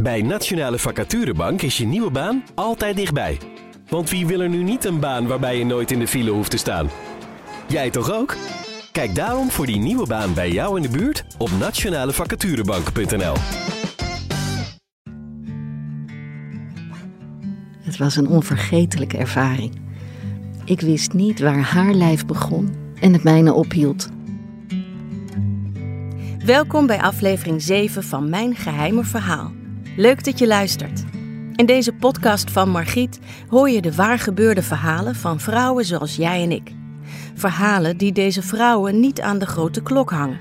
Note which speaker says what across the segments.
Speaker 1: Bij Nationale Vacaturebank is je nieuwe baan altijd dichtbij. Want wie wil er nu niet een baan waarbij je nooit in de file hoeft te staan? Jij toch ook? Kijk daarom voor die nieuwe baan bij jou in de buurt op nationalevacaturebank.nl.
Speaker 2: Het was een onvergetelijke ervaring. Ik wist niet waar haar lijf begon en het mijne ophield.
Speaker 3: Welkom bij aflevering 7 van Mijn Geheime Verhaal. Leuk dat je luistert. In deze podcast van Margriet hoor je de waargebeurde verhalen van vrouwen zoals jij en ik. Verhalen die deze vrouwen niet aan de grote klok hangen.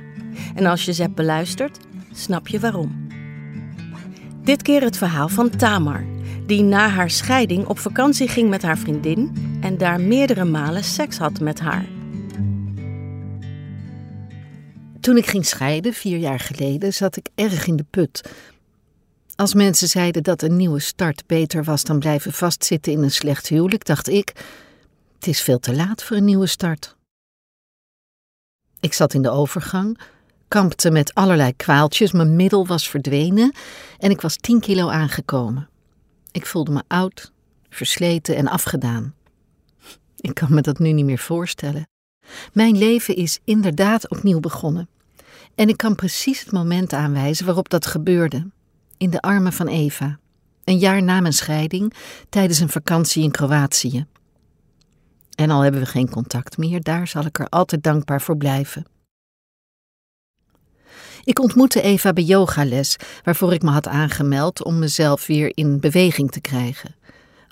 Speaker 3: En als je ze hebt beluisterd, snap je waarom. Dit keer het verhaal van Tamar, die na haar scheiding op vakantie ging met haar vriendin en daar meerdere malen seks had met haar.
Speaker 2: Toen ik ging scheiden, vier jaar geleden, zat ik erg in de put. Als mensen zeiden dat een nieuwe start beter was dan blijven vastzitten in een slecht huwelijk, dacht ik: het is veel te laat voor een nieuwe start. Ik zat in de overgang, kampte met allerlei kwaaltjes, mijn middel was verdwenen en ik was 10 kilo aangekomen. Ik voelde me oud, versleten en afgedaan. Ik kan me dat nu niet meer voorstellen. Mijn leven is inderdaad opnieuw begonnen. En ik kan precies het moment aanwijzen waarop dat gebeurde in de armen van Eva, een jaar na mijn scheiding, tijdens een vakantie in Kroatië. En al hebben we geen contact meer, daar zal ik er altijd dankbaar voor blijven. Ik ontmoette Eva bij yogales, waarvoor ik me had aangemeld om mezelf weer in beweging te krijgen.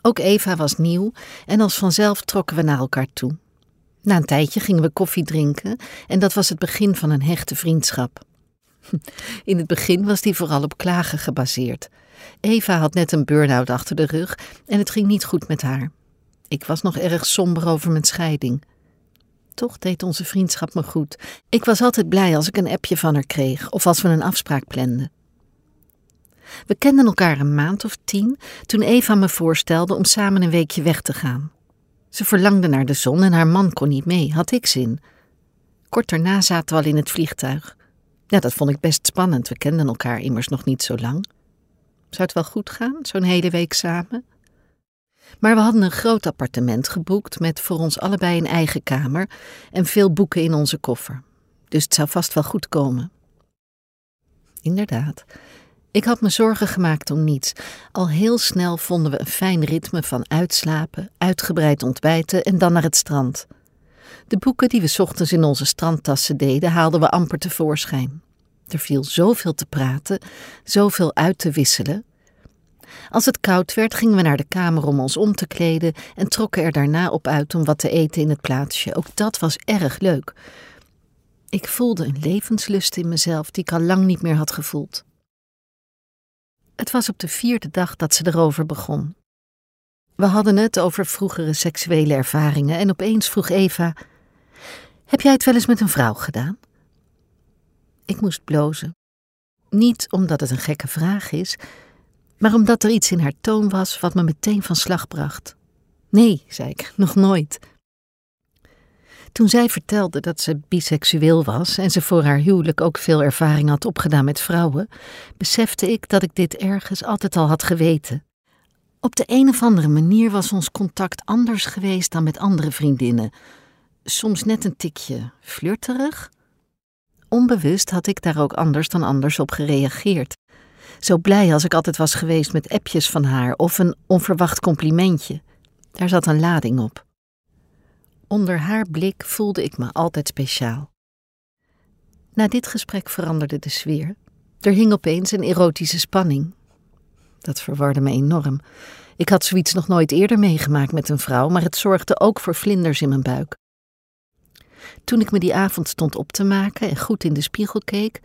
Speaker 2: Ook Eva was nieuw en als vanzelf trokken we naar elkaar toe. Na een tijdje gingen we koffie drinken en dat was het begin van een hechte vriendschap. In het begin was die vooral op klagen gebaseerd. Eva had net een burn-out achter de rug en het ging niet goed met haar. Ik was nog erg somber over mijn scheiding. Toch deed onze vriendschap me goed. Ik was altijd blij als ik een appje van haar kreeg of als we een afspraak planden. We kenden elkaar een maand of tien toen Eva me voorstelde om samen een weekje weg te gaan. Ze verlangde naar de zon en haar man kon niet mee, had ik zin. Kort daarna zaten we al in het vliegtuig. Ja, dat vond ik best spannend. We kenden elkaar immers nog niet zo lang. Zou het wel goed gaan, zo'n hele week samen? Maar we hadden een groot appartement geboekt met voor ons allebei een eigen kamer en veel boeken in onze koffer. Dus het zou vast wel goed komen. Inderdaad, ik had me zorgen gemaakt om niets. Al heel snel vonden we een fijn ritme van uitslapen, uitgebreid ontbijten en dan naar het strand. De boeken die we ochtends in onze strandtassen deden, haalden we amper tevoorschijn. Er viel zoveel te praten, zoveel uit te wisselen. Als het koud werd, gingen we naar de kamer om ons om te kleden en trokken er daarna op uit om wat te eten in het plaatsje. Ook dat was erg leuk. Ik voelde een levenslust in mezelf die ik al lang niet meer had gevoeld. Het was op de vierde dag dat ze erover begon. We hadden het over vroegere seksuele ervaringen en opeens vroeg Eva: Heb jij het wel eens met een vrouw gedaan? Ik moest blozen. Niet omdat het een gekke vraag is, maar omdat er iets in haar toon was wat me meteen van slag bracht. Nee, zei ik, nog nooit. Toen zij vertelde dat ze biseksueel was en ze voor haar huwelijk ook veel ervaring had opgedaan met vrouwen, besefte ik dat ik dit ergens altijd al had geweten. Op de een of andere manier was ons contact anders geweest dan met andere vriendinnen. Soms net een tikje flirterig. Onbewust had ik daar ook anders dan anders op gereageerd. Zo blij als ik altijd was geweest met appjes van haar of een onverwacht complimentje. Daar zat een lading op. Onder haar blik voelde ik me altijd speciaal. Na dit gesprek veranderde de sfeer. Er hing opeens een erotische spanning. Dat verwarde me enorm. Ik had zoiets nog nooit eerder meegemaakt met een vrouw, maar het zorgde ook voor vlinders in mijn buik. Toen ik me die avond stond op te maken en goed in de spiegel keek,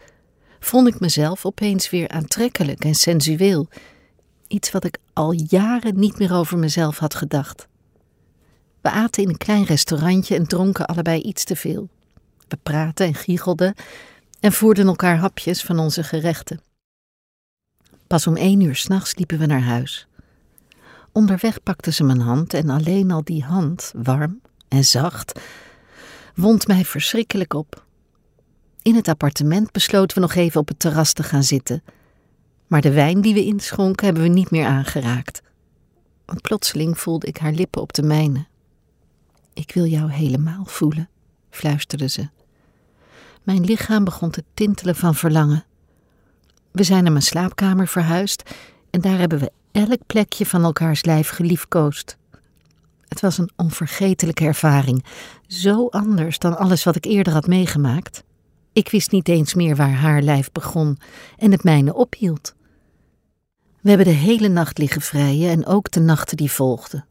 Speaker 2: vond ik mezelf opeens weer aantrekkelijk en sensueel. Iets wat ik al jaren niet meer over mezelf had gedacht. We aten in een klein restaurantje en dronken allebei iets te veel. We praten en giechelden en voerden elkaar hapjes van onze gerechten. Pas om één uur s'nachts liepen we naar huis. Onderweg pakte ze mijn hand en alleen al die hand, warm en zacht, wond mij verschrikkelijk op. In het appartement besloten we nog even op het terras te gaan zitten. Maar de wijn die we inschonken hebben we niet meer aangeraakt. Want plotseling voelde ik haar lippen op de mijne. Ik wil jou helemaal voelen, fluisterde ze. Mijn lichaam begon te tintelen van verlangen. We zijn naar mijn slaapkamer verhuisd en daar hebben we elk plekje van elkaars lijf geliefkoosd. Het was een onvergetelijke ervaring, zo anders dan alles wat ik eerder had meegemaakt. Ik wist niet eens meer waar haar lijf begon en het mijne ophield. We hebben de hele nacht liggen vrijen en ook de nachten die volgden.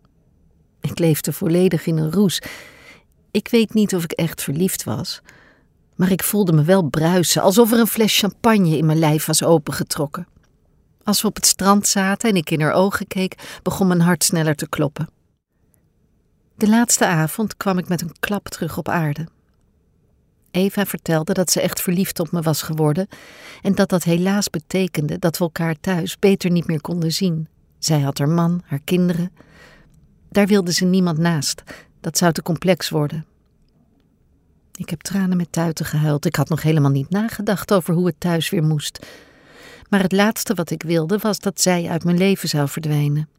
Speaker 2: Ik leefde volledig in een roes. Ik weet niet of ik echt verliefd was, maar ik voelde me wel bruisen, alsof er een fles champagne in mijn lijf was opengetrokken. Als we op het strand zaten en ik in haar ogen keek, begon mijn hart sneller te kloppen. De laatste avond kwam ik met een klap terug op aarde. Eva vertelde dat ze echt verliefd op me was geworden en dat dat helaas betekende dat we elkaar thuis beter niet meer konden zien. Zij had haar man, haar kinderen. Daar wilde ze niemand naast. Dat zou te complex worden. Ik heb tranen met tuiten gehuild. Ik had nog helemaal niet nagedacht over hoe het thuis weer moest. Maar het laatste wat ik wilde was dat zij uit mijn leven zou verdwijnen.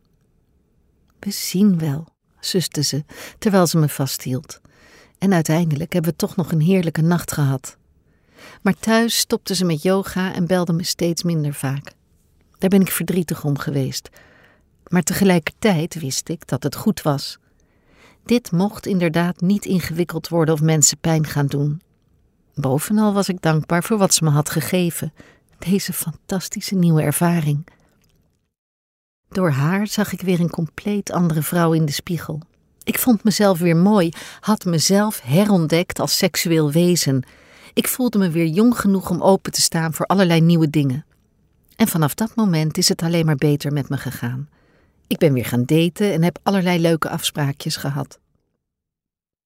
Speaker 2: We zien wel, suste ze, terwijl ze me vasthield. En uiteindelijk hebben we toch nog een heerlijke nacht gehad. Maar thuis stopte ze met yoga en belde me steeds minder vaak. Daar ben ik verdrietig om geweest. Maar tegelijkertijd wist ik dat het goed was. Dit mocht inderdaad niet ingewikkeld worden of mensen pijn gaan doen. Bovenal was ik dankbaar voor wat ze me had gegeven, deze fantastische nieuwe ervaring. Door haar zag ik weer een compleet andere vrouw in de spiegel. Ik vond mezelf weer mooi, had mezelf herontdekt als seksueel wezen. Ik voelde me weer jong genoeg om open te staan voor allerlei nieuwe dingen. En vanaf dat moment is het alleen maar beter met me gegaan. Ik ben weer gaan daten en heb allerlei leuke afspraakjes gehad.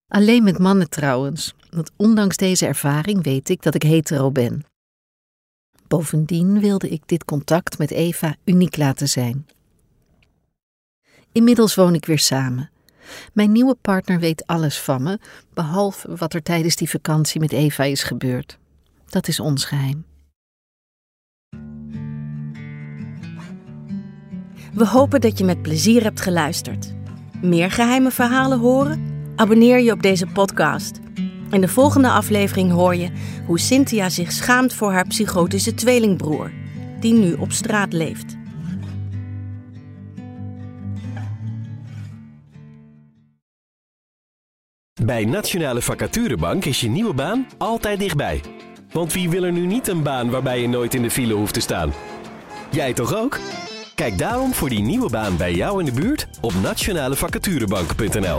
Speaker 2: Alleen met mannen trouwens, want ondanks deze ervaring weet ik dat ik hetero ben. Bovendien wilde ik dit contact met Eva uniek laten zijn. Inmiddels woon ik weer samen. Mijn nieuwe partner weet alles van me, behalve wat er tijdens die vakantie met Eva is gebeurd. Dat is ons geheim.
Speaker 3: We hopen dat je met plezier hebt geluisterd. Meer geheime verhalen horen? Abonneer je op deze podcast. In de volgende aflevering hoor je hoe Cynthia zich schaamt voor haar psychotische tweelingbroer, die nu op straat leeft.
Speaker 1: Bij Nationale Vacaturebank is je nieuwe baan altijd dichtbij. Want wie wil er nu niet een baan waarbij je nooit in de file hoeft te staan? Jij toch ook? Kijk daarom voor die nieuwe baan bij jou in de buurt op nationalevacaturebank.nl.